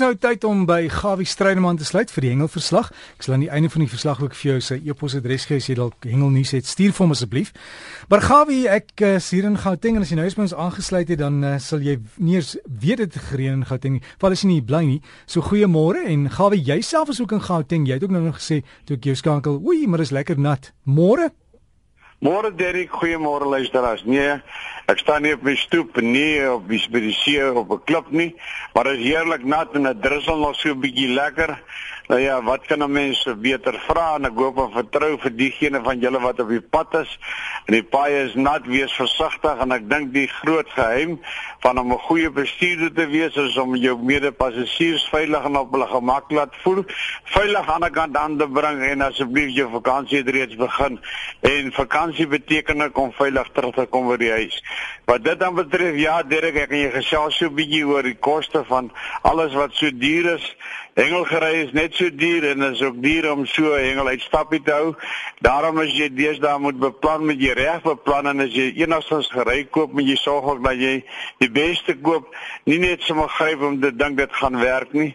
nou tyd om by Gawie Strydman te sluit vir die hengelverslag. Ek sal aan die einde van die verslag ook vir jou sy e-posadres gee as jy dalk hengelnuus het. Stuur vir hom asseblief. Maar Gawie, ek uh, sien in Gauteng en as jy nou eens by ons aangesluit het, dan uh, sal jy nie eens weet dit gereën in Gauteng nie. Val as jy nie bly nie. So goeiemôre en Gawie, jouself is ook in Gauteng. Jy het ook nou nog gesê toe ek jou skakel, "Oei, maar is lekker nat." Môre? Môre Derek, goeiemôre luisteraars. Nee, ek staan nie op my stoep nie, die by die see op 'n klip nie, maar dit is heerlik nat en dit drussel nog so 'n bietjie lekker. Nou ja, wat kan 'n mens beter vra en ek hoop en vertrou vir diegene van julle wat op die pad is. En die paai is nat, wees versigtig en ek dink die groot geheim van om 'n goeie bestuurder te wees is om jou mede-passasiers veilig en op hulle gemak laat voel, veilig aan die kant aan te bring en asseblief jou vakansie reeds begin. En vakansie beteken om veilig terug te kom by die huis. Wat dit dan betref, ja, Derek, ek kan jy gesels so 'n bietjie oor die koste van alles wat so duur is. Hengelgery is net so duur en is ook duur om so 'n hengel uitstappie te hou. Daarom as jy deesdae moet beplan met jy reg beplan en as jy enigstens gery koop, moet jy sorg ook dat jy die beste koop, nie net sommer gryp om te dink dit gaan werk nie.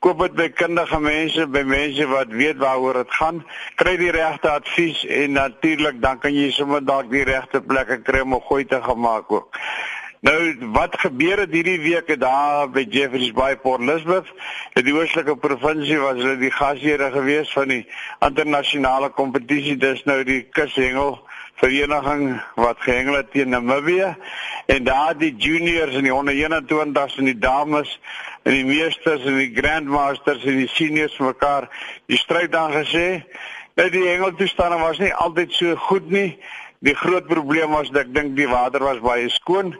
Koop dit by kundige mense, by mense wat weet waaroor dit gaan. Kry die regte advies en natuurlik dan kan jy sommer dalk die regte plekke kry om 'n goeie te gemaak ook. Nou wat gebeur het hierdie week daar by Jeffreys Bay Port Elizabeth? In die oostelike provinsie was hulle die gasheer gewees van die internasionale kompetisie. Dis nou die kushengel vereniging wat gehengel het teen Namibië en daar die juniors en die 121s en die dames en die meesters en die grandmasters en die seniors mekaar die stryd dan gesê. Nou die hengeltoestande was nie altyd so goed nie. Die groot probleem was dat ek dink die water was baie skoon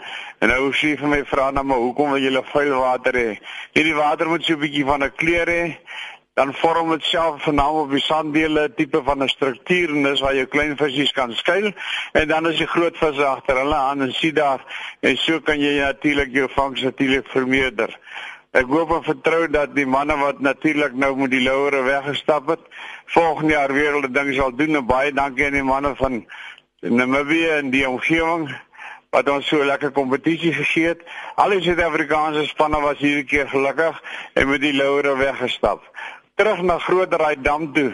en nou sê vir my vra nou maar hoekom wil julle vuil water hê? Hierdie water moet so 'n bietjie van 'n kleur hê. Dan vorm dit self vanaal op die sanddele tipe van 'n struktuur en dis waar jou klein visies kan skuil en dan is die groot visse agter hulle aan en sien daar en so kan jy natuurlik jou vangs natuurlik vermeerder. Ek hoop en vertrou dat die manne wat natuurlik nou met die louere weggestap het, volgende jaar weer hulle ding sal doen en baie dankie aan die manne van Namibië en die omgewing wat ons so lekker kompetisie gegee het. Al die Suid-Afrikaanse spanne was hierdie keer gelukkig en met die louere weggestap. Terug na Grootdraai Dam toe.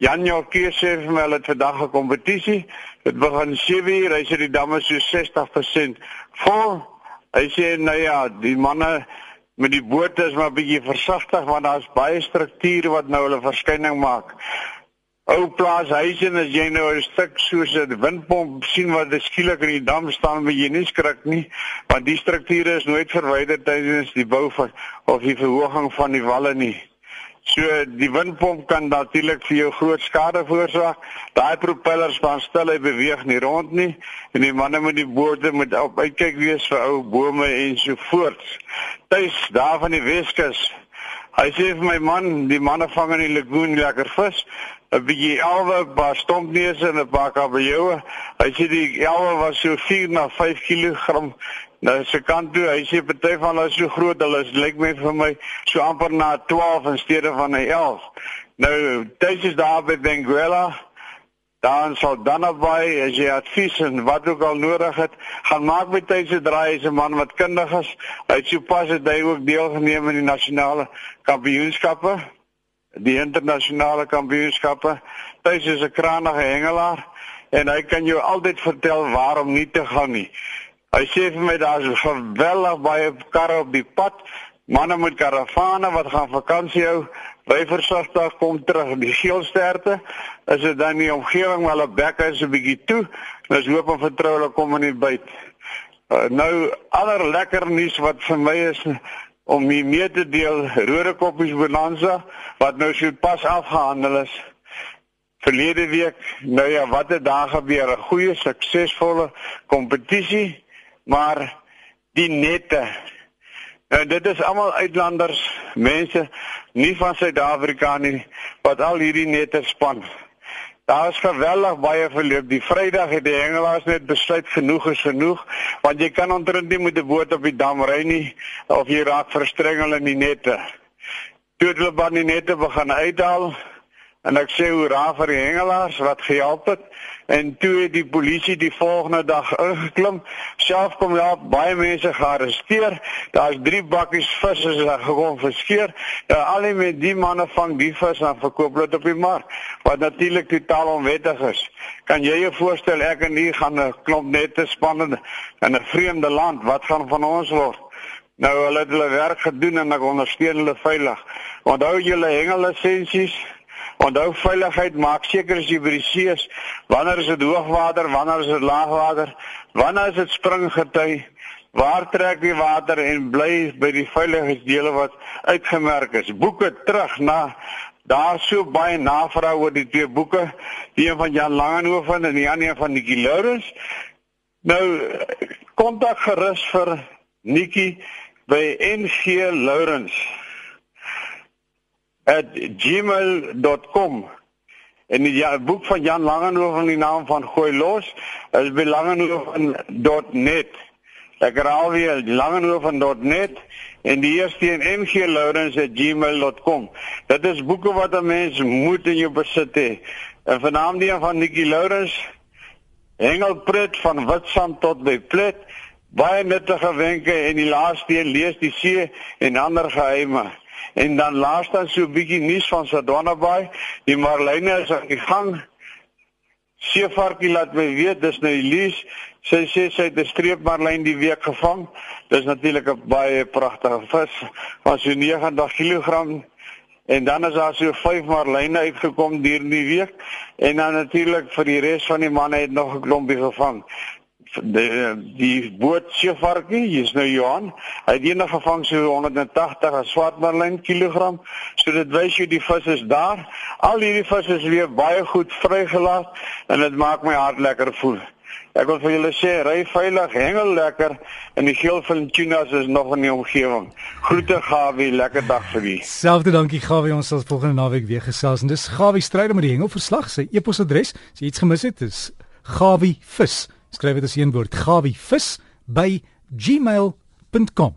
Jan Jokie sê vir my hulle het vandag 'n kompetisie. Dit begin 7:00, hy sê die dam is so 60% vol. Hy sê nou ja, die manne met die bote is maar bietjie versigtig want daar's baie strukture wat nou hulle verskyning maak. Ou plaas huise en as jy nou 'n stuk soos 'n windpomp sien wat skielik in die dam staan, moet jy nie skrik nie, want die strukture is nooit verwyder tydens die bou van of die verhoging van die walle nie. So die windpomp kan natuurlik vir jou groot skade veroorsaak. Daai propellers staan stil, hy beweeg nie rond nie en die manne met die boorde moet op uitkyk wees vir ou bome en so voort. Tuis daar van die Weskus. Hy sê vir my man, die manne vang in die lagoon lekker vis. 'n bietjie elwe, 'n paar stompneuse en 'n paar kabeljoue. Hy sê die elwe was so 4 na 5 kg. Nou se kant toe, hy sê party van hulle is so groot, hulle is lyk my vir my so amper na 12 in steede van 'n 11. Nou, dit is daar by Benguela. Dan sal dan naby as jy advies en wat ook al nodig het, gaan maak met tyd se draai as 'n man wat kundig is. Hy sê pas het hy ook deelgeneem aan die nasionale kampioenskappe die internasionale kampioenskappe. Hy is 'n krangige hengelaar en hy kan jou altyd vertel waarom nie te gaan nie. Hy sê vir my daar's geweldig baie karre op die pad. Manne met karavane wat gaan vakansie hou, ry versigtig kom terug. Die geelsterte is dit dan die omgewing waar hulle bekke is 'n bietjie toe. Ons hoop en vertrou hulle kom in die byt. Uh, nou ander lekker nuus wat vir my is om mee, mee te deel Rode Koppies Bonanza wat nou so pas afgehandel is verlede week. Nou ja, wat het daar gebeur? 'n Goeie suksesvolle kompetisie, maar die nette. Nou dit is almal uitlanders, mense nie van Suid-Afrika nie wat al hierdie nette span. Daar is geweldig baie verloop. Die Vrydag het die hengelaars net besluit genoeg is genoeg, want jy kan ontrent nie met 'n boot op die dam ry nie of jy raak verstrengel in die nette. Toe hulle van die nette begin uithaal, en ek sê hoera vir die hengelaars wat gehelp het. En toe het die polisie die volgende dag ingeklim. Self kom ja baie mense gearresteer. Daar's drie bakkies vis is gekom verskeer ja, al die met die manne vang die vis en verkoop dit op die mark wat natuurlik totaal onwettig is. Kan jy jou voorstel ek en u gaan 'n klomp nette span in 'n vreemde land wat gaan van ons word? Nou hulle het hulle werk gedoen en ek ondersteun hulle veilig. Onthou julle hengellisensies Onthou veiligheid maak seker as jy by die see is, wanneer is dit hoogwater, wanneer is dit laagwater, wanneer is dit springgety, waar trek die water en bly by die veiligheidsdele wat uitgemerk is. Boeke terug na daar so baie navraag oor die twee boeke, die een van Jan Langehoven en die ander van Nikki Lourens. Nou kontak gerus vir Nikki by NG Lourens @gmail.com en die ja, boek van Jan Langehoven in die naam van Gooi los is by langehoven.net. Ek herhaal weer langehoven.net en die eerste een mglourens@gmail.com. Dit is boeke wat 'n mens moet in jou besit hê. En vanaand die een van Nikki Lourens Hengelpret van Witstrand tot by Plet. Baie nuttige wenke en die laaste een lees die see en ander geheime. En dan laas dan so 'n bietjie nuus van Sadwana Bay. Die Marline is aan die gang. Seevarkie laat my weet dis nou Elise. Sy sê sy het 'n streep marlyn die week gevang. Dis natuurlik 'n baie pragtige vis. Was so 90 kg. En dan is daar so 5 marlyne uitgekom hierdie week en dan natuurlik vir die res van die manne het nog 'n klompie gevang die die boot seevarkie, hier's nou Johan. Hy het eendag gevang so 180 as swartmarlyn kilogram. So dit wys jy die vis is daar. Al hierdie visse is weer baie goed vrygelaat en dit maak my hart lekker voel. Ek wil vir julle sê, ry veilig, hengel lekker en die geel van tunas is nog in die omgewing. Groete Gawie, lekker dag vir u. Selfde dankie Gawie, ons sal volgende naweek weer gesels en dis Gawie stryde met die hengelverslag. Sy e-posadres, as jy iets gemis het, is gawie vis skryf dit as een woord. Gawie vis by gmail.com